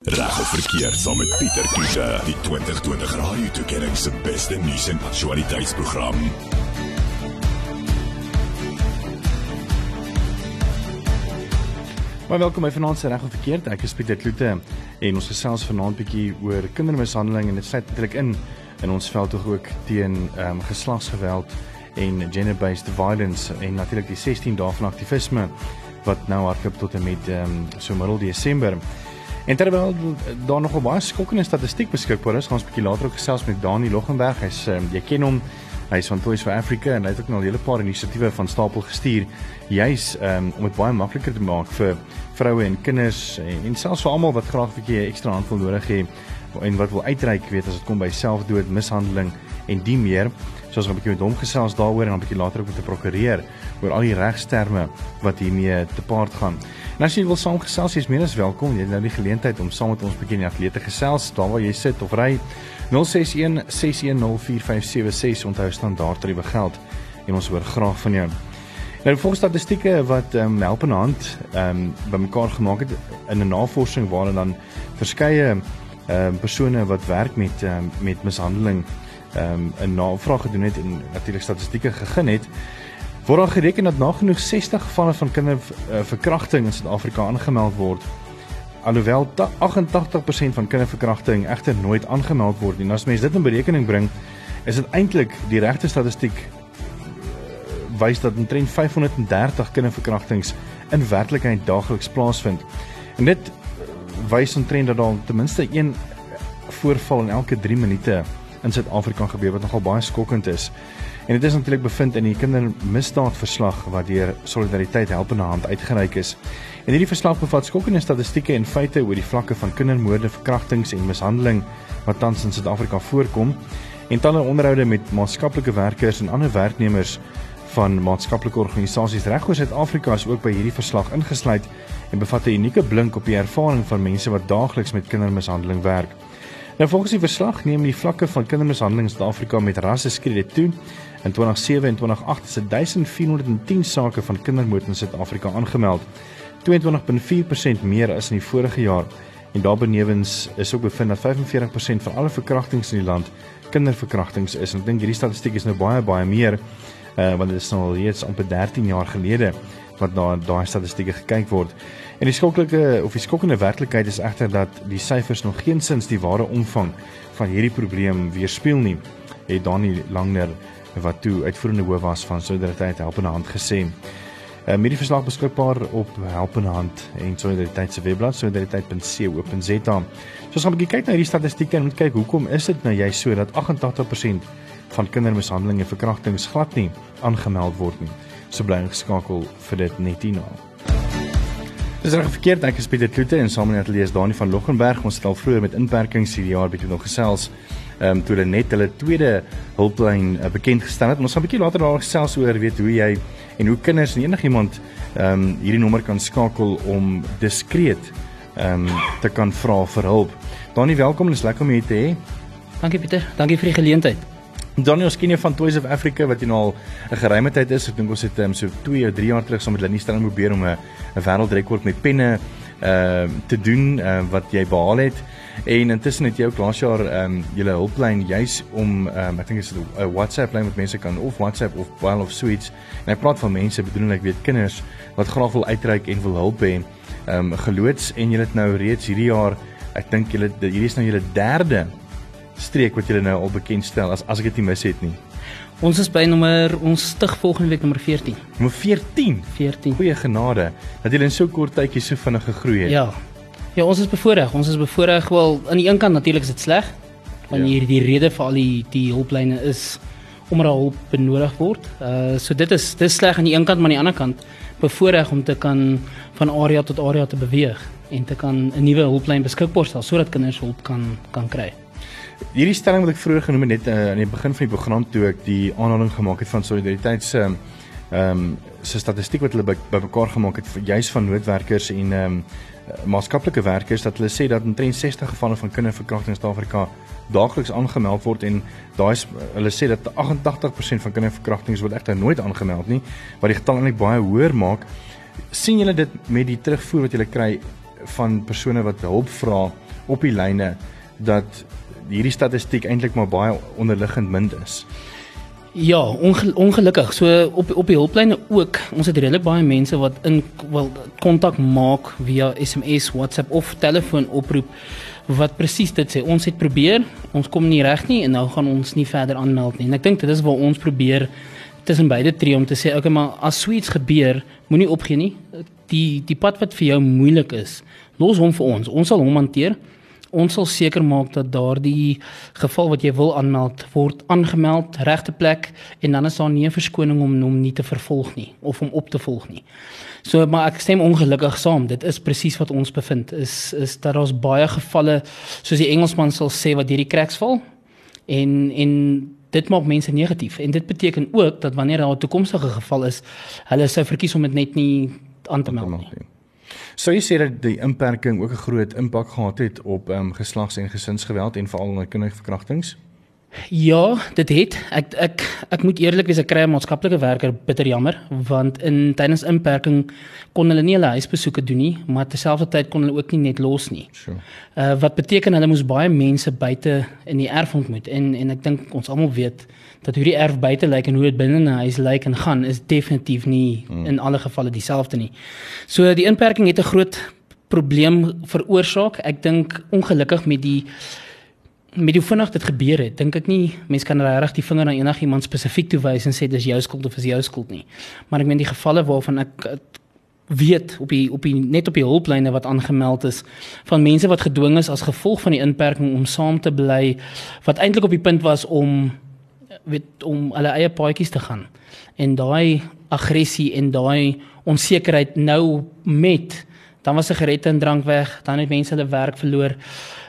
Reg of verkeerd saam met Pieter Kiese, die 2020 Radio Tuigering se beste nuus en aktualiteitsprogram. Maar welkom by Vanaand se Reg of Verkeerd. Ek is Pieter Kloete en ons gesels vanaand bietjie oor kindermishandeling en dit sluit natuurlik in in ons veld ook teen ehm um, geslagsgeweld en gender-based violence en natuurlik die 16 dae van aktivisme wat nou hardloop tot en met ehm um, so middel Desember. En terwyl daar nog 'n baie skokkende statistiek beskikbaar is, gaan ons 'n bietjie later ook gesels met Dani Loggenberg. Hy's um, jy ken hom. Hy's van Toys for Africa en hy het ook nou 'n hele paar inisiatiewe van stapel gestuur juis um, om dit baie makliker te maak vir vroue en kinders en, en selfs vir almal wat graag 'n bietjie ekstra handvol nodig het en wat wil uitreik weet as dit kom by selfdood, mishandeling en die meer. So ons gaan 'n bietjie met hom gesels daaroor en dan 'n bietjie later ook met die prokureur oor al die regsterme wat hiermee te paart gaan. En as jy wil saamgesels, jy's meer as welkom. Jy het nou die geleentheid om saam met ons bietjie in die atlete gesels, daar waar jy sit of ry. 061 6104576 onthou standaard tariewe geld en ons hoor graag van jou. Nou volgens statistieke wat ehm um, help in hand ehm um, bymekaar gemaak het in 'n navorsing waarin dan verskeie ehm um, persone wat werk met um, met mishandeling ehm um, 'n navraag gedoen het en natuurlik statistieke gegee het word daar gereken dat nagenoeg 60 gevalle van kinderverkrachting in Suid-Afrika aangemeld word alhoewel 88% van kinderverkrachting egter nooit aangemeld word nie. As mens dit in berekening bring, is dit eintlik die regte statistiek eh, wys dat omtrent 530 kinderverkrachtings in werklikheid daagliks plaasvind. En dit eh, wys omtrent dat daar ten minste een voorval in elke 3 minute in Suid-Afrika gebeur wat nogal baie skokkend is. En dit is natuurlik bevind in die kindermisdaadverslag wat deur Solidariteit Helpende Hand uitgereik is. En hierdie verslag bevat skokkende statistieke en feite oor die vlakke van kindermoorde, verkrachtings en mishandeling wat tans in Suid-Afrika voorkom en talle onderhoude met maatskaplike werkers en ander werknemers van maatskaplike organisasies regoor Suid-Afrika is ook by hierdie verslag ingesluit en bevat 'n unieke blink op die ervaring van mense wat daagliks met kindermishandeling werk. Nou volgens die verslag neem die vlakke van kindermishandeling in Suid-Afrika met rasse skrede toe. In 2007 en 2008 is 1410 sake van kindermoord in Suid-Afrika aangemeld. 22.4% meer as in die vorige jaar. En daarbenewens is ook bevind dat 45% van alle verkrachtings in die land kinderverkrachtings is. En ek dink hierdie statistiek is nou baie baie meer uh, want dit is nou al reeds amper 13 jaar gelede wat na daai statistieke gekyk word. En die skokkelike of die skokkende werklikheid is egter dat die syfers nog geensins die ware omvang van hierdie probleem weerspieël nie. Het Dani Langner wat toe uitvoerende hoof was van Solidariteit Helpende Hand gesê. Uh, met die verslag beskikbaar op Helpende Hand en Solidariteit se webblad solidariteit.co.za. So ons gaan 'n bietjie kyk na hierdie statistieke en moet kyk hoekom is dit nou jy so dat 88% van kindermishandeling en verkrachtings glad nie aangemeld word nie. So bly ingeskakel vir dit net hierna. Dis reg verkeerd, ek is Pieter Kloete en saam met Atelier Dani van Loggenberg. Ons het al vroeër met inperkings hierdie jaar bietjie nog gesels. Ehm um, toe hulle net hulle tweede hulplyn uh, bekend gestel het. Ons gaan 'n bietjie later daar gesels oor weet hoe jy en hoe kinders en enigiemand ehm um, hierdie nommer kan skakel om diskreet ehm um, te kan vra vir hulp. Dani, welkom en is lekker om jou te hê. Dankie Pieter, dankie vir die geleentheid. Donnie ken jou van Toys of Africa wat nou al 'n geruime tyd is. Ek dink ons het um, so 2 of 3 jaar terug saam met Linnie Stelling probeer om 'n 'n wêreldrekord met penne ehm uh, te doen uh, wat jy behaal het. En intussen het jy ook laas jaar ehm um, julle hulplyn juis om ehm um, ek dink is 'n WhatsApp lyn wat mense kan of WhatsApp of well of suites. En ek praat van mense bedoel ek weet kinders wat graag wil uitreik en wil hulp hê. Ehm um, geloods en julle het nou reeds hierdie jaar ek dink julle hierdie is nou julle derde streek wat julle nou al bekend stel as as ek dit nie mis het nie. Ons is by nommer ons stig volgende week nommer 14. Nommer 14. 14. Goeie genade dat julle in so kort tydjie so vinnig gegroei het. Ja. Ja, ons is bevoordeel. Ons is bevoordeel wel aan die een kant natuurlik is dit sleg want ja. hier die rede vir al die die hulplyne is omdat daar hulp benodig word. Uh so dit is dis sleg aan die een kant maar aan die ander kant bevoordeel om te kan van area tot area te beweeg en te kan 'n nuwe hulplyn beskikbaar stel sodat kinders hulp kan kan kry. Hierdie stelling wat ek vroeër genoem het net uh, aan die begin van die program toe ek die aanhaling gemaak het van solidariteit se ehm um, se statistiek wat hulle bymekaar gemaak het vir juis van noodwerkers en ehm um, maatskaplike werkers dat hulle sê dat omtrent 60 gevalle van kinderverkrachting in Suid-Afrika daagliks aangemeld word en daai hulle sê dat 88% van kinderverkrachtings word egter nooit aangemeld nie wat die getal eintlik baie hoër maak sien julle dit met die terugvoer wat julle kry van persone wat hulp vra op die lyne dat hierdie statistiek eintlik maar baie onderliggend min is. Ja, onge ongelukkig. So op op die hulplyne ook. Ons het redelik baie mense wat in wil kontak maak via SMS, WhatsApp of telefoon oproep wat presies dit sê. Ons het probeer, ons kom nie reg nie en nou gaan ons nie verder aanmeld nie. En ek dink dit is waar ons probeer tussen beide tree om te sê, okay, maar as suits gebeur, moenie opgee nie. Die die pad wat vir jou moeilik is, los hom vir ons. Ons sal hom hanteer ons sal seker maak dat daardie geval wat jy wil aanmeld word aangemeld regte plek en dan is daar nie 'n verskoning om hom nie te vervolg nie of om op te volg nie. So maar ek stem ongelukkig saam. Dit is presies wat ons bevind is is dat daar's baie gevalle soos die Engelsman sal sê wat hierdie cracks val en en dit maak mense negatief en dit beteken ook dat wanneer daar 'n toekomstige geval is, hulle sou verkies om dit net nie aan te meld nie. Sou jy sê dat die inperking ook 'n groot impak gehad het op ehm um, geslags- en gesinsgeweld en veral onder kinderverkrachtings? Ja, dit het. Ek ek ek moet eerlik wees, ek kry 'n maatskaplike werker bitter jammer want in tydens inperking kon hulle nie hulle huisbesoeke doen nie, maar terselfdertyd kon hulle ook nie net los nie. Sure. Uh wat beteken hulle moes baie mense buite in die erf ontmoet en en ek dink ons almal weet dat hoe die erf buite lyk en hoe dit binne 'n huis lyk en gaan is definitief nie hmm. in alle gevalle dieselfde nie. So die inperking het 'n groot probleem veroorsaak. Ek dink ongelukkig met die met hoe vinnig dit gebeur het, dink ek nie mense kan regtig die vinger na enigiemand spesifiek toe wys en sê dis jou skuld of is jou skuld nie. Maar ek meen die gevalle waarvan ek weet op die op die net op die hulplyne wat aangemeld is van mense wat gedwing is as gevolg van die inperking om saam te bly wat eintlik op die punt was om weet om hulle eie paadjies te gaan. En daai aggressie en daai onsekerheid nou met dan was sigarette en drank weg, dan het mense hulle werk verloor.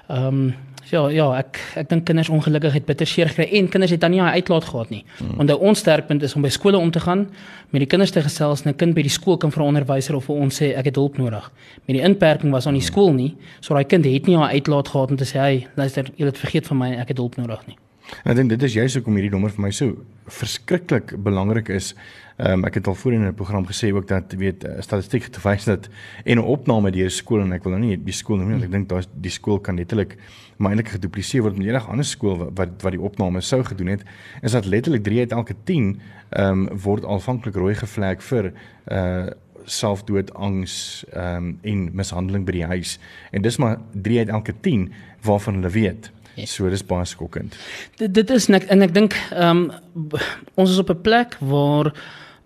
Ehm um, ja, ja, ek ek dink kinders ongelukkig het bitter seer gekry en kinders het dan nie 'n uitlaat gehad nie. Hmm. Want ons sterkpunt is om by skole om te gaan, met die kinders te gesels, 'n kind by die skool kan vir 'n onderwyser of vir ons sê ek het hulp nodig. Met die inperking was aan die skool nie, so daai kind het nie 'n uitlaat gehad om te sê, "Hey, luister, jy het vergeet van my, ek het hulp nodig nie." En ek dink dit is juist hoekom hierdie nommer vir my so verskriklik belangrik is. Ehm um, ek het al voorheen in 'n program gesê ook dat weet eh, statistiek het gewys dat en 'n opname deur skole en ek wil nou nie die skool noem nie want ek dink daar die skool kan letterlik maar eintlik gedupliseer word met enige ander skool wat wat, wat die opname sou gedoen het is dat letterlik 3 uit elke 10 ehm um, word aanvanklik rooi gevlek vir uh selfdood, angs ehm um, en mishandeling by die huis. En dis maar 3 uit elke 10 waarvan hulle weet. Yes. So dis baie skokkend. Dit dit is net en ek dink ehm um, ons is op 'n plek waar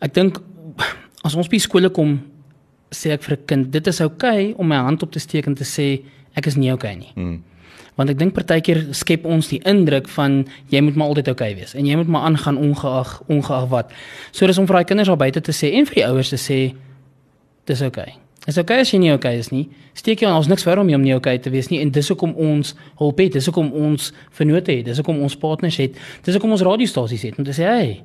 ek dink as ons by skole kom sê ek vir 'n kind dit is oukei okay om my hand op te steek en te sê ek is nie oukei okay nie. Hmm. Want ek dink partykeer skep ons die indruk van jy moet maar altyd oukei okay wees en jy moet maar aangaan ongeag ongeag wat. So dis om vir daai kinders daar buite te sê en vir die ouers te sê dis oukei. Okay. Is okay as jy nie okay is nie. Steek jy ons niks vir om jy om nie okay te wees nie en dis hoekom ons hulp het, dis hoekom ons vennote het, dis hoekom ons partners het, dis hoekom ons radiostasies het om te sê hey,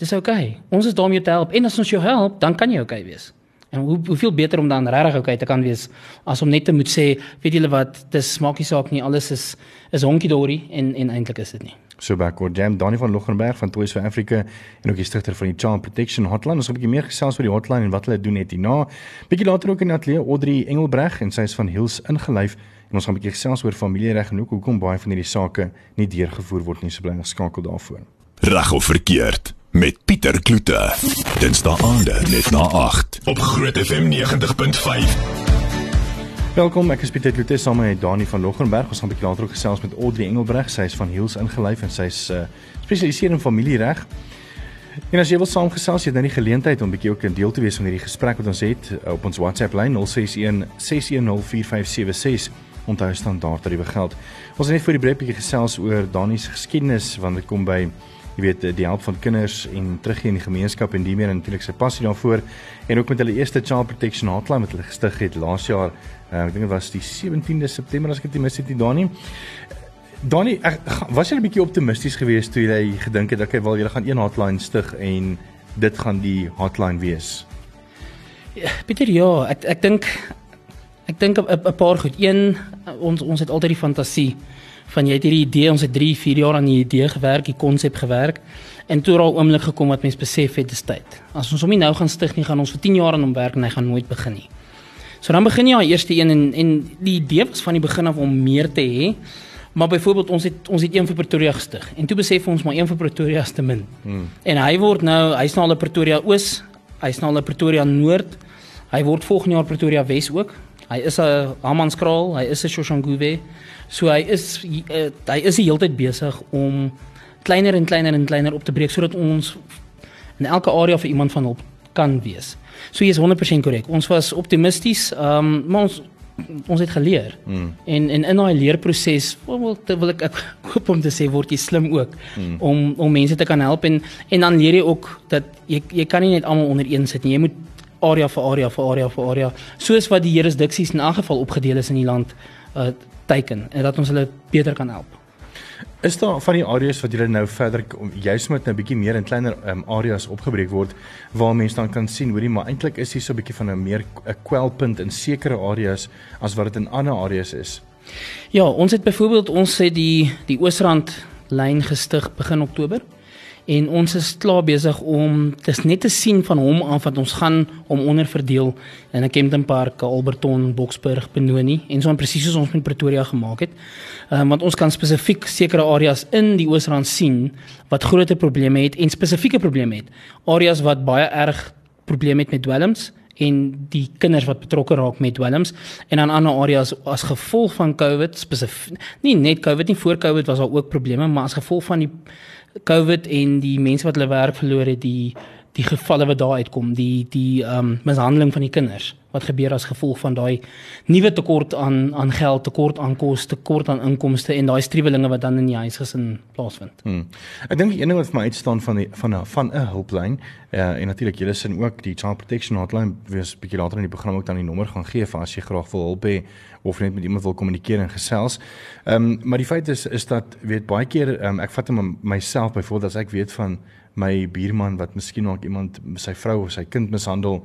dis okay. Ons is daar om jou te help en as ons jou help, dan kan jy okay wees. En hoe hoeveel beter om dan regtig okay te kan wees as om net te moet sê, weet julle wat, dis maak nie saak nie, alles is is honkie dorie en en eintlik is dit nie. So backcourt jam Donnie van Loggenberg van Toys for Africa en ook die stigter van die Child Protection Hotline. Ons gaan 'n bietjie meer gesels oor die hotline en wat hulle doen het hierna. Bietjie later ook in Atlee Audrey Engelbreg en sy is van Hills ingelyf en ons gaan 'n bietjie gesels oor familiereg en hoe hoekom baie van hierdie sake nie deurgevoer word nie. So bly geskakel daarvoor. Reg of verkeerd met Pieter Kloete. Dinsdae aande net na 8 op Groot FM 90.5. Welkom, ek is Pieter Kloete saam met Dani van Loggenberg. Ons gaan 'n bietjie later ook gesels met Audrey Engelbreg. Sy is van Heels ingelyf en sy's uh, spesialiseer in familiereg. En as jy wil saamgesels, jy het nou die geleentheid om bietjie ook 'n deel te wees van hierdie gesprek wat ons het uh, op ons WhatsApp lyn 061 6104576. Onthou standaard tariewe geld. Ons het net vir die breek bietjie gesels oor Dani se geskiedenis wanneer dit kom by jy weet die help van kinders en teruggee in die gemeenskap en die meer natuurlik sy passie daarvoor. En ook met hulle eerste child protection hotline wat hulle gestig het laas jaar uh, ek dink dit was die 17de September as ek dit mis het nie Dani. Dani was jy 'n bietjie optimisties geweest toe jy gedink het okay wel jy gaan een hotline stig en dit gaan die hotline wees? Ja, Pieter ja ek ek dink ek dink 'n paar goed. Een ons ons het altyd die fantasie van jy het hierdie idee, ons het 3, 4 jaar aan die idee gewerk, die konsep gewerk en toe raal oomblik gekom wat mense besef het dis tyd. As ons hom nie nou gaan stig nie, gaan ons vir 10 jaar aan hom werk en hy gaan nooit begin nie. So dan begin jy aan eerste een en en die idee was van die begin af om meer te hê. Maar byvoorbeeld ons het ons het een vir Pretoria gestig en toe besef ons maar een vir Pretoria is te min. Hmm. En hy word nou hy's nou al 'n Pretoria Oos, hy's nou al 'n Pretoria Noord. Hy word volgende jaar Pretoria Wes ook. Hy is 'n Hammanskraal, hy is 'n Shoshanguve. So hy is uh, hy is die hele tyd besig om kleiner en kleiner en kleiner op te breek sodat ons in elke area vir iemand van hulp kan wees. So jy is 100% korrek. Ons was optimisties, ehm um, maar ons ons het geleer. Mm. En en in daai leerproses wil wil ek ek hoop om te sê word jy slim ook mm. om om mense te kan help en en dan leer jy ook dat jy jy kan nie net almal onder een sit nie. Jy moet area vir area vir area vir area soos wat die jurisdiksies in elk geval opgedeel is in die land uh teiken en dat ons hulle beter kan help. Is daar van die areas wat julle nou verder juist met 'n nou bietjie meer in kleiner um, areas opgebreek word waar mense dan kan sien hoorie maar eintlik is hier so 'n bietjie van 'n meer 'n kwelpunt in sekere areas as wat dit in ander areas is. Ja, ons het byvoorbeeld ons het die die Oosrand lyn gestig begin Oktober en ons is klaar besig om dis net te sien van hom af wat ons gaan om onderverdeel in 'n Kempton Park, Alberton, Boksburg, Benoni en so presies soos ons met Pretoria gemaak het. Ehm um, want ons kan spesifiek sekere areas in die Oosrand sien wat groter probleme het en spesifieke probleme het. Areas wat baie erg probleme het met dwelms en die kinders wat betrokke raak met dwelms en dan ander areas as gevolg van COVID spesifiek nie net COVID nie voor COVID was daar ook probleme maar as gevolg van die COVID en die mense wat hulle werk verloor het, die die gevalle wat daar uitkom, die die ehm um, mishandeling van die kinders wat gebeur as gevolg van daai nuwe tekort aan aan geld, tekort aan kos, tekort aan inkomste en daai struwelinge wat dan in die huisgesin plaasvind. Hmm. Ek dink die een ding wat vir my uitstaan van die van 'n van 'n hulplyn uh, en natuurlik julle sin ook die child protection hotline wees bietjie later in die program ook dan die nommer gaan gee vir as jy graag wil hulp hê of net met iemand wil kommunikeer en gesels. Ehm um, maar die feit is is dat weet baie keer um, ek vat hom myself byvoorbeeld as ek weet van my buurman wat miskien dalk iemand sy vrou of sy kind mishandel.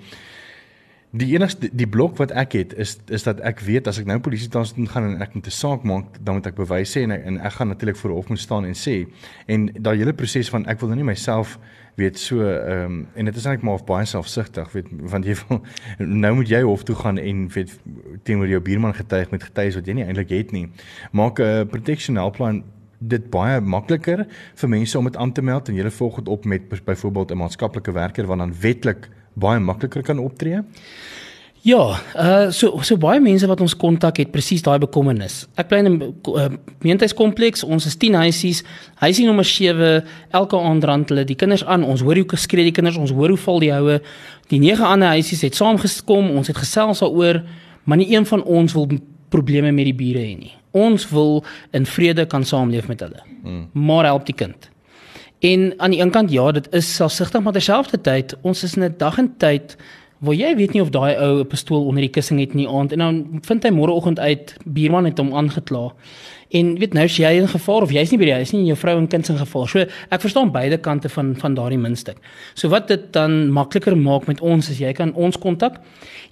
Die enigste die blok wat ek het is is dat ek weet as ek nou polisie daar moet gaan en ek moet 'n saak maak, dan moet ek bewys sê en en ek gaan natuurlik voor hof moet staan en sê en daai hele proses van ek wil nou nie myself weet so ehm um, en dit is eintlik maar of baie selfsugtig weet want jy wil nou moet jy hof toe gaan en weet teenoor jou buurman getuig met getuies wat jy nie eintlik het nie. Maak 'n protection helpline dit baie makliker vir mense om dit aan te meld en jy volg dit op met byvoorbeeld 'n maatskaplike werker wat dan wetlik baie makliker kan optree? Ja, uh so so baie mense wat ons kontak het presies daai bekommernis. Ek bly in 'n uh, gemeentekompleks, ons is 10 huisies, huisie nommer 7, elke aand rand hulle die kinders aan. Ons hoor hoe skree die kinders, ons hoor hoe val die houe. Die nege ander huisies het saamgekom, ons het gesels daaroor, maar nie een van ons wil probleme met die bure hê nie. Ons wil in vrede kan saamleef met hulle. Hmm. Maar help die kind. En aan die een kant ja, dit is selfsugtig, maar terselfdertyd, ons is in 'n dag en tyd waar jy weet nie of daai ou 'n pistool onder die kussing het nie aand en dan vind hy môreoggend uit buurman het hom aangekla. En weet nou as jy in gevaar of jy's nie by die huis nie en jou vrou en kind se gevaar. So ek verstaan beide kante van van daardie muntstuk. So wat dit dan makliker maak met ons is jy kan ons kontak.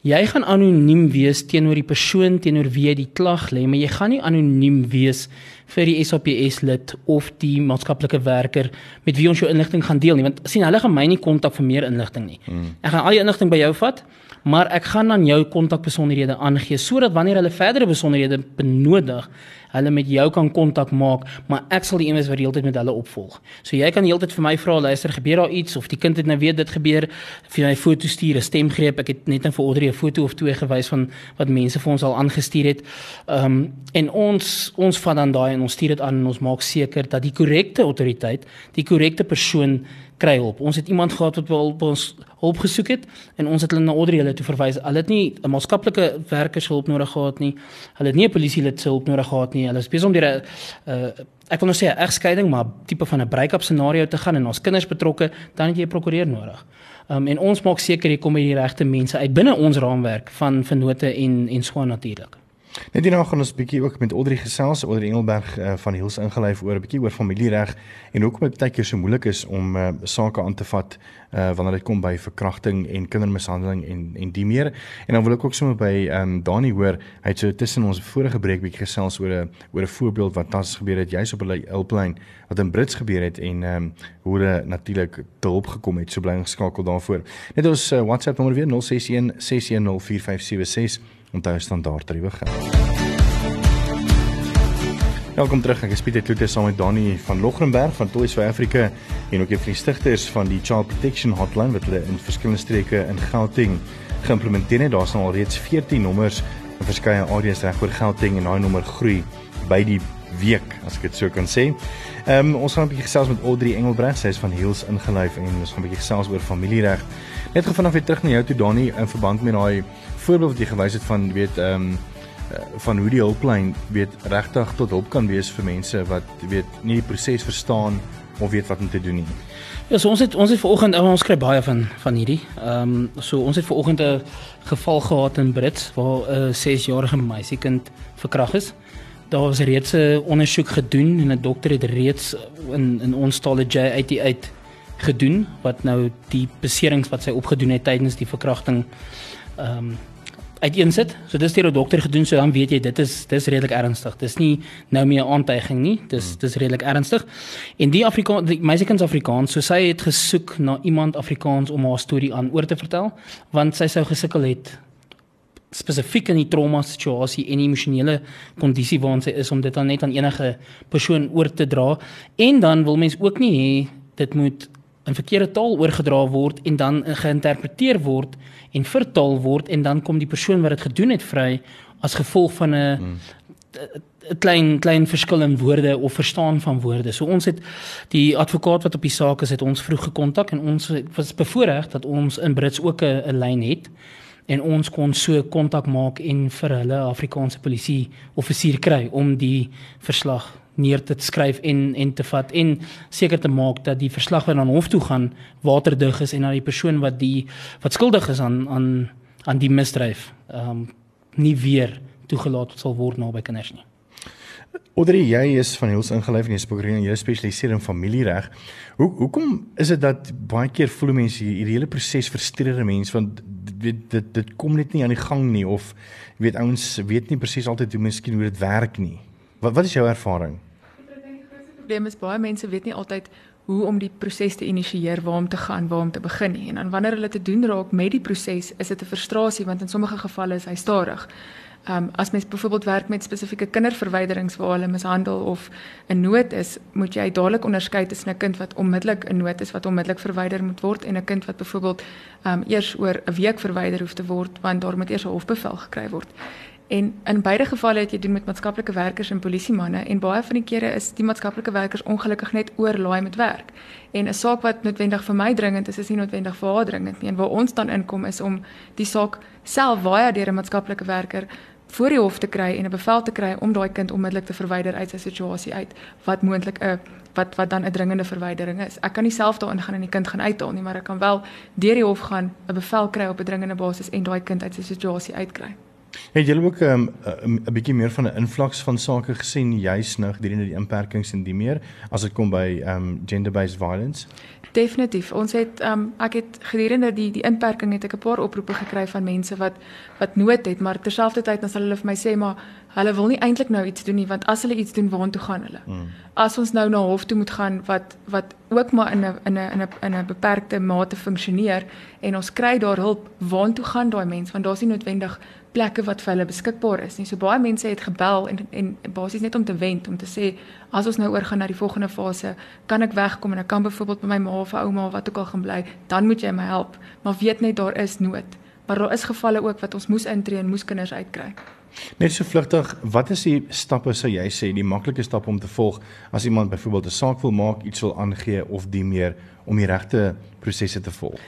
Jy gaan anoniem wees teenoor die persoon teenoor wie jy die klag lê, maar jy gaan nie anoniem wees vir die SAPS lid of die maatskaplike werker met wie ons jou inligting gaan deel nie want sien hulle gaan my nie kontak vir meer inligting nie. Hmm. Ek gaan al die inligting by jou vat, maar ek gaan dan jou kontakbesonderhede aangee sodat wanneer hulle verdere besonderhede benodig, hulle met jou kan kontak maak, maar ek sal die een wees wat die hele tyd met hulle opvolg. So jy kan die hele tyd vir my vra, luister, gebeur daar iets of die kind het nou weet dit gebeur, vir my foto stuur, 'n stemgreep. Ek het net net vir Audrey 'n foto of twee gewys van wat mense vir ons al aangestuur het. Ehm um, en ons ons vat dan daai en ons stuur dit aan en ons maak seker dat die korrekte autoriteit, die korrekte persoon kry hulp. Ons het iemand gehad wat wel ons hulp gesoek het en ons het hulle na Audrey hulle toe verwys. Hulle het nie 'n maatskaplike werker se hulp nodig gehad nie. Hulle het nie 'n polisielid se hulp nodig gehad nie. Hulle is besig om 'n uh, ek wil nou sê 'n egskeiding, maar tipe van 'n break-up scenario te gaan en ons kinders betrokke, dan het jy 'n prokureur nodig. Um, en ons maak seker jy kom by die regte mense uit binne ons raamwerk van vennote en en so natuurlik. Net hierna gaan ons bietjie ook met Audrey gesels oor Engelberg uh, van Hiels ingelyf oor 'n bietjie oor familiereg en hoekom dit baie keer so moeilik is om uh, sake aan te vat uh, wanneer dit kom by verkrachting en kindermishandeling en en die meer. En dan wil ek ook sommer by ehm um, Dani hoor, hy het so tussen ons vorige breek bietjie gesels oor 'n oor 'n voorbeeld wat tans gebeur het juis op 'n hulplyn wat in Brits gebeur het en ehm um, hoe hulle natuurlik te hulp gekom het. So bly geskakel daarvoor. Net ons uh, WhatsApp nommer weer 061 610 4576 onthou standaard tariewe geld. Welkom terug. Ek is Pieter Kloete saam met Dani van Logrenberg van Toys for Africa en ook een van die stigters van die Child Protection Hotline wat hulle in verskillende streke in Gauteng geïmplementeer het. Daar's nou al reeds 14 nommers in verskeie areas reg oor Gauteng en daai nommer groei by die week as ek dit sou kan sê. Ehm um, ons gaan 'n bietjie gesels met Audrey Engelbreg, sy is van Heels ingelyf en ons gaan 'n bietjie gesels oor familiereg. Net gou vanaand weer terug na jou toe Dani in verband met daai voorbeeld wat jy gewys het van weet ehm um, van hoe die hulplyn weet regtig tot hulp kan wees vir mense wat weet nie die proses verstaan of weet wat om te doen nie. Ja, so ons het ons het vanoggend ons kry baie van van hierdie. Ehm um, so ons het vanoggend 'n geval gehad in Brits waar 'n 6-jarige meisiekind verkragt is. Daar was reeds 'n ondersoek gedoen en 'n dokter het reeds in in ons talle J88 gedoen wat nou die beserings wat sy opgedoen het tydens die verkrachting ehm um, uiteensit. So dis deur 'n dokter gedoen, so dan weet jy dit is dis redelik ernstig. Dis nie nou meer 'n aantuiging nie. Dis hmm. dis redelik ernstig. En die Afrikaans, die meisiekind's Afrikaans, so sy het gesoek na iemand Afrikaans om haar storie aan oor te vertel, want sy sou gesukkel het spesifiek in die trauma situasie en die emosionele kondisie waarin sy is om dit dan net aan enige persoon oor te dra. En dan wil mens ook nie hê dit moet in verkeerde taal oorgedra word en dan geïnterpreteer word en vertaal word en dan kom die persoon wat dit gedoen het vry as gevolg van 'n hmm. 'n klein klein verskil in woorde of verstaan van woorde. So ons het die advokaat wat op die saak is, het ons vroeg gekontak en ons was bevoorreg dat ons in Brits ook 'n lyn het en ons kon so kontak maak en vir hulle Afrikaanse polisie offisier kry om die verslag neer te skryf en en te vat en seker te maak dat die verslag wat aan hof toe gaan waterdig is en dat die persoon wat die wat skuldig is aan aan aan die misdryf ehm um, nie weer toegelaat sal word naby kinders nie. Audrey, jy is van Hills ingelyf en jy spesialiseer in jy spesialiseer in familiereg. Hoe hoekom is dit dat baie keer voel mense hierdie hele proses frustreer mense want dit dit dit kom net nie aan die gang nie of jy weet ouens weet nie presies altyd hoe miskien hoe dit werk nie. Wat wat is jou ervaring? Probleem is baie mense weet nie altyd hoe om die proses te initieer, waar om te gaan, waar om te begin nie. En dan wanneer hulle te doen raak met die proses, is dit 'n frustrasie want in sommige gevalle is hy stadig. Ehm um, as mens byvoorbeeld werk met spesifieke kinderverwyderings waar hulle mishandel of 'n nood is, moet jy dadelik onderskei tussen 'n kind wat onmiddellik 'n nood is wat onmiddellik verwyder moet word en 'n kind wat byvoorbeeld ehm um, eers oor 'n week verwyder hoef te word want daar moet eers 'n hofbevel gekry word. En in beide gevalle het jy doen met maatskaplike werkers en polisiemanne en baie van die kere is die maatskaplike werkers ongelukkig net oorlaai met werk. En 'n saak wat noodwendig vir my dringend is, is nie noodwendig vir haar dringend nie. En waar ons dan inkom is om die saak self via deur 'n maatskaplike werker voor die hof te kry en 'n bevel te kry om daai kind onmiddellik te verwyder uit sy situasie uit wat moontlik 'n wat wat dan 'n dringende verwydering is. Ek kan nie self daarin gaan en die kind gaan uithaal nie, maar ek kan wel deur die hof gaan 'n bevel kry op 'n dringende basis en daai kind uit sy situasie uitkry. Het julle ook 'n um, 'n bietjie meer van 'n invloeks van sake gesien juis nou gedurende die inperkings en die meer as dit kom by um gender-based violence? Definitief. Ons het um ek het gedurende die die inperking het ek 'n paar oproepe gekry van mense wat wat nood het, maar terselfdertyd dan sal hulle vir my sê maar hulle wil nie eintlik nou iets doen nie want as hulle iets doen, waartoe gaan hulle? Mm. As ons nou na hof toe moet gaan wat wat ook maar in 'n in 'n in 'n in 'n beperkte mate funksioneer en ons kry daar hulp, waartoe gaan daai mense want daar's nie noodwendig plekke wat vir hulle beskikbaar is nie. So baie mense het gebel en en basies net om te wend om te sê as ons nou oorgaan na die volgende fase, kan ek wegkom en ek kan byvoorbeeld by my ma of ouma of wat ook al gaan bly, dan moet jy my help. Maar weet net daar is nood. Maar daar is gevalle ook wat ons moes intree en moes kinders uitkry. Net so vlugtig, wat is die stappe sou jy sê die maklike stap om te volg as iemand byvoorbeeld 'n saak wil maak, iets wil aangee of die meer om die regte prosesse te volg?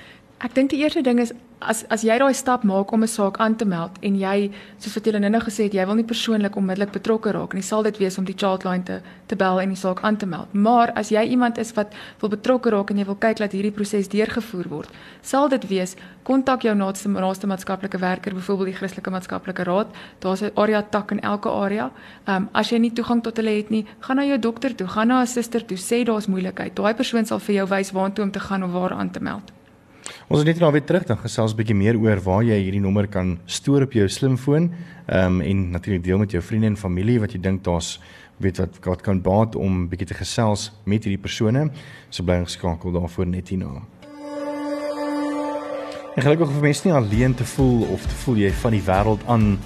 Ek dink die eerste ding is as as jy daai stap maak om 'n saak aan te meld en jy soos wat jy nou gesê het jy wil nie persoonlik onmiddellik betrokke raak nie sal dit wees om die childline te te bel en die saak aan te meld. Maar as jy iemand is wat wil betrokke raak en jy wil kyk dat hierdie proses deurgevoer word sal dit wees kontak jou naaste naaste maatskaplike werker byvoorbeeld die Christelike Maatskaplike Raad. Daar's 'n area tak in elke area. Um, as jy nie toegang tot hulle het nie gaan na jou dokter toe gaan na 'n suster toe sê daar's moeilikheid. Daai persoon sal vir jou wys waartoe om te gaan of waar aan te meld Ons het net nou weer terug dan gesels 'n bietjie meer oor waar jy hierdie nommer kan stoor op jou slimfoon. Ehm um, en natuurlik deel met jou vriende en familie wat jy dink daar's weet wat wat kan baat om bietjie te gesels met hierdie persone. So bly geskakel daarvoor net hierna. En gelukkig vir mense nie alleen te voel of te voel jy van die wêreld aan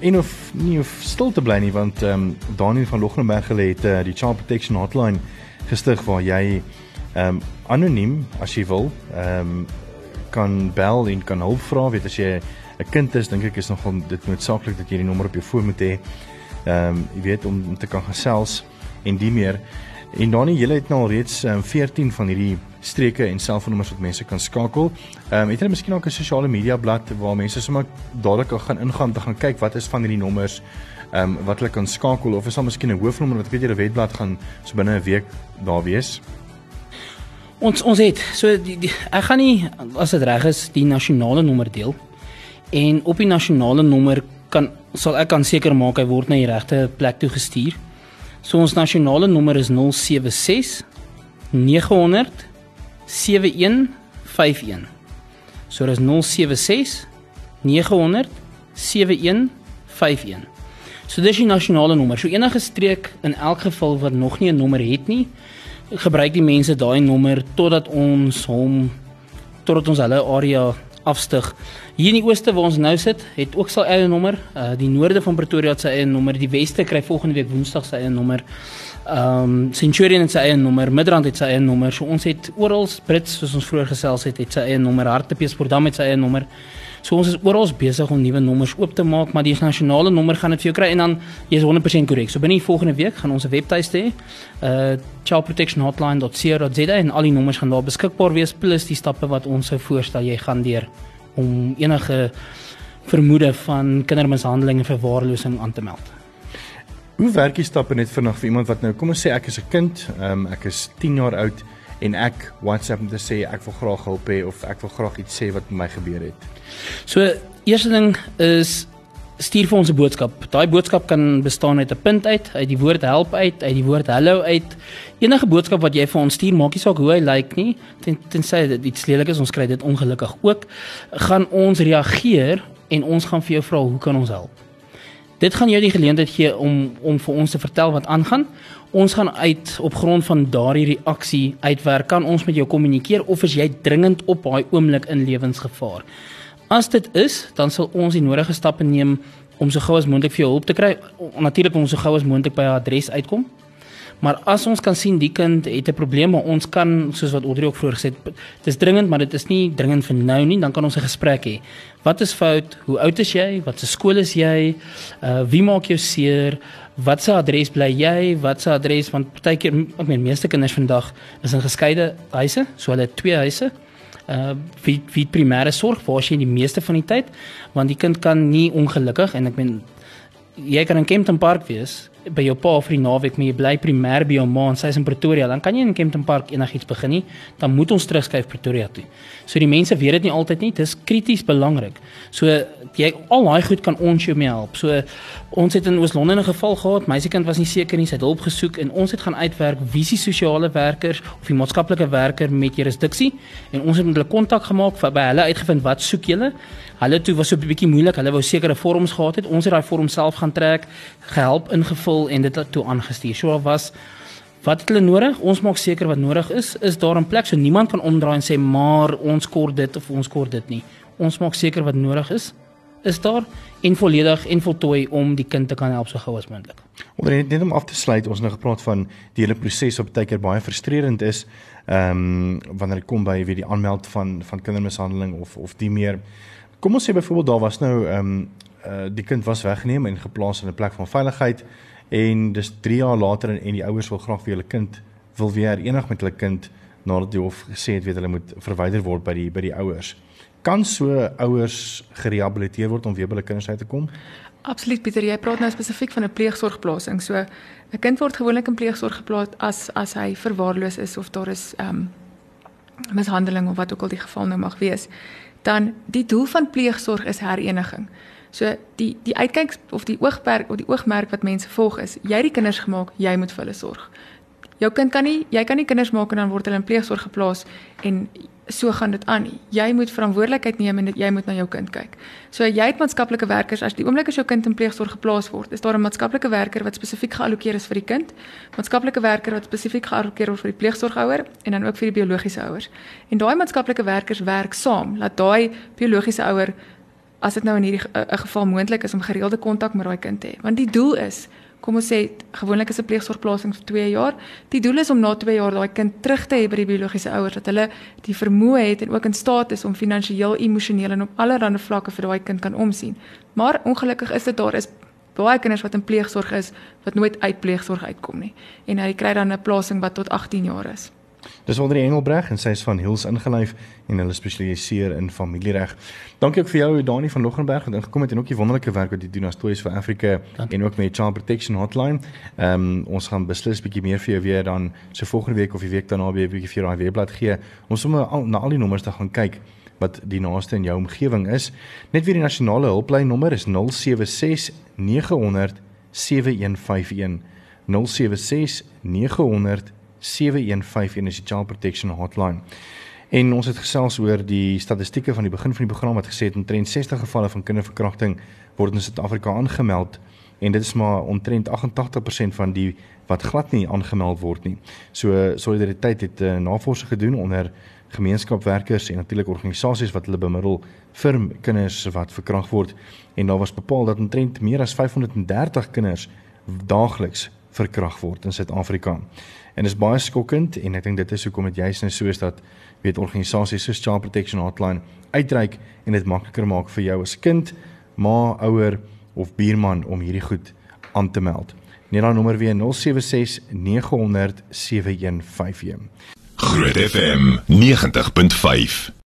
en of nie of stil te bly nie want ehm um, Daniel van Lognenberg het uh, die Child Protection Hotline gestig waar jy ehm um, anoniem as jy wil ehm um, kan bel en kan hulp vra. Weet as jy 'n kind is, dink ek is nogal dit noodsaaklik dat jy die nommer op jou foon moet hê. Ehm um, jy weet om, te kan gesels en die meer. En dan jy het nou al reeds um, ehm, 14 van hierdie streke en selfoonnommers wat mense kan skakel. Ehm um, het jy miskien ook 'n sosiale media blad waar mense sommer dadelik gaan ingaan te gaan kyk wat is van hierdie nommers ehm um, wat hulle kan skakel of is daar miskien 'n hoofnommer wat ek weet jy 'n webblad gaan so binne 'n week daar wees? Ons ons het so die, die ek gaan nie as dit reg is die nasionale nommer deel. En op die nasionale nommer kan sal ek kan seker maak hy word na die regte plek toe gestuur. So ons nasionale nommer is 076 900 7151. So dis 076 900 7151. So dis die nasionale nommer. So enige streek in elk geval wat nog nie 'n nommer het nie, gebruik die mense daai nommer totdat ons hom totdat ons hulle area afstig. Hier in die ooste waar ons nou sit, het ook sy eie nommer. Uh die noorde van Pretoria het sy eie nommer. Die weste kry volgende week Woensdag sy eie nommer. Um Centurion het sy eie nommer, Midrand het sy eie nommer. So ons het oral Brits soos ons vroeër gesels het, het sy eie nommer. Hartbeespoortdam het sy eie nommer. So ons is oral besig om nuwe nommers oop te maak, maar die nasionale nommer gaan dit vir jou kry en dan jy is 100% korrek. So binne die volgende week gaan ons 'n webtuiste hê. Uh childprotectionhotline.co.za en al die nommers gaan daar beskikbaar wees plus die stappe wat ons sou voorstel jy gaan deur om enige vermoede van kindermishandeling en verwaarlosing aan te meld. Hoe werk die stappe net vinnig vir iemand wat nou kom ons sê ek is 'n kind, um, ek is 10 jaar oud en ek WhatsApp om te sê ek wil graag help hê of ek wil graag iets sê wat met my gebeur het. So eerste ding is stuur vir ons 'n boodskap. Daai boodskap kan bestaan uit 'n punt uit, uit die woord help uit, uit die woord hallo uit. Enige boodskap wat jy vir ons stuur, maak nie saak hoe hy lyk like nie, ten tensy dit iets lelik is, ons kry dit ongelukkig ook, gaan ons reageer en ons gaan vir jou vra hoe kan ons help. Dit gaan jou die geleentheid gee om om vir ons te vertel wat aangaan. Ons gaan uit op grond van daardie reaksie uitwerk kan ons met jou kommunikeer of is jy dringend op daai oomblik in lewensgevaar. As dit is, dan sal ons die nodige stappe neem om so gou as moontlik vir jou hulp te kry. Natuurlik om so gou as moontlik by 'n adres uitkom. Maar as ons kan sien die kind het 'n probleem, maar ons kan soos wat Audrey ook vroeër gesê het, dis dringend, maar dit is nie dringend vir nou nie, dan kan ons 'n gesprek hê. Wat is fout? Hoe oud is jy? Wat se skool is jy? Uh wie maak jou seer? Wat se adres bly jy? Wat se adres? Want partykeer ek meen meeste kinders vandag is in geskeide huise, so hulle het twee huise. Uh wie wie primêre sorg? Waar sy die meeste van die tyd? Want die kind kan nie ongelukkig en ek meen jy kan in Kempton Park wees by jou pa vir die naweek maar jy bly primêr by jou ma en sy is in Pretoria dan kan jy in Kempton Park enigiets begin nie dan moet ons terugskuif Pretoria toe. So die mense weet dit nie altyd nie dis krities belangrik. So jy al daai goed kan ons jou mee help. So ons het in Oos-London 'n geval gehad meisiekind was nie seker nie sy het hulp gesoek en ons het gaan uitwerk wie se sosiale werkers of die maatskaplike werker met jurisdiksie en ons het met hulle kontak gemaak by hulle uitgevind wat soek julle. Hulle toe was so 'n bietjie moeilik hulle wou sekere vorms gehad het. Ons het daai vorm self gaan trek gehelp ingevul en dit toe aangestuur so was Wat het hulle nodig? Ons maak seker wat nodig is, is daar 'n plek so niemand kan omdraai en sê maar ons kort dit of ons kort dit nie. Ons maak seker wat nodig is is daar en volledig en voltooi om die kind te kan help so gou as moontlik. Onder net, net om af te sluit, ons het nou gepraat van die hele proses op tydker baie frustrerend is, ehm um, wanneer dit kom by wie die aanmeld van van kindermishandeling of of die meer. Kom ons sê byvoorbeeld daar was nou ehm um, uh, die kind was weggeneem en geplaas in 'n plek van veiligheid en dis 3 jaar later en, en die ouers wil graag vir hulle kind wil weer enig met hulle kind nadat die hof gesê het weet hulle moet verwyder word by die by die ouers. Kan so ouers gerehabiliteer word om weer by hulle kinders uit te kom? Absoluut Pieter, jy praat nou spesifiek van 'n pleegsorgplasing. So 'n kind word gewoonlik in pleegsorg geplaas as as hy verwaarloos is of daar is ehm um, mishandeling of wat ook al die geval nou mag wees. Dan die doel van pleegsorg is hereniging. So die die uitkyk of die oogmerk of die oogmerk wat mense volg is, jy het die kinders gemaak, jy moet vir hulle sorg. Jou kind kan nie jy kan nie kinders maak en dan word hulle in pleegsorg geplaas en so gaan dit aan nie. Jy moet verantwoordelikheid neem en dit, jy moet na jou kind kyk. So jy het maatskaplike werkers as die oomblik as jou kind in pleegsorg geplaas word, is daar 'n maatskaplike werker wat spesifiek geallokeer is vir die kind, maatskaplike werker wat spesifiek geallokeer word vir die pleegsorgouer en dan ook vir die biologiese ouers. En daai maatskaplike werkers werk saam dat daai biologiese ouer as dit nou in hierdie 'n geval moontlik is om gereelde kontak met daai kind te hê. Want die doel is kom ons sê gewoonlik is 'n pleegsorgplasing vir 2 jaar. Die doel is om na 2 jaar daai kind terug te hê by die biologiese ouers dat hulle die vermoë het en ook in staat is om finansiëel, emosioneel en op allerlei vlakke vir daai kind kan omsien. Maar ongelukkig is dit daar is baie kinders wat in pleegsorg is wat nooit uit pleegsorg uitkom nie en hulle kry dan 'n plasing wat tot 18 jaar is. Dis Wondrie Engelbreg en sy is van Hills ingelyf en hulle spesialiseer in familiereg. Dankie ook vir jou Dani van Loggenberg wat ingekom het en ook die wonderlike werk wat jy doen as Toys for Africa Dankie. en ook met Child Protection Hotline. Ehm um, ons gaan beslis bietjie meer vir jou weer dan so volgende week of die week daarna weer bietjie vir daai weerblad gee. Ons sommer al, na al die nommers te gaan kyk wat die naaste in jou omgewing is. Net weer die nasionale hulplyn nommer is 076 900 7151 076 900 7151 is die Child Protection Hotline. En ons het gesels oor die statistieke van die begin van die program wat gesê het omtrent 60 gevalle van kinderverkrachting word in Suid-Afrika aangemeld en dit is maar omtrent 88% van die wat glad nie aangemeld word nie. So solidariteit het 'n uh, navorsing gedoen onder gemeenskapswerkers en natuurlik organisasies wat hulle bemiddel vir kinders wat verkragt word en daar was bepaal dat omtrent meer as 530 kinders daagliks verkragt word in Suid-Afrika. En dit is baie skokkend en ek dink dit is hoekom dit juist nou so is dat weet organisasies soos Child Protection Hotline uitreik en dit makliker maak vir jou as kind, ma, ouer of buurman om hierdie goed aan te meld. Net daai nommer weer 076 900 7151. Groot FM 90.5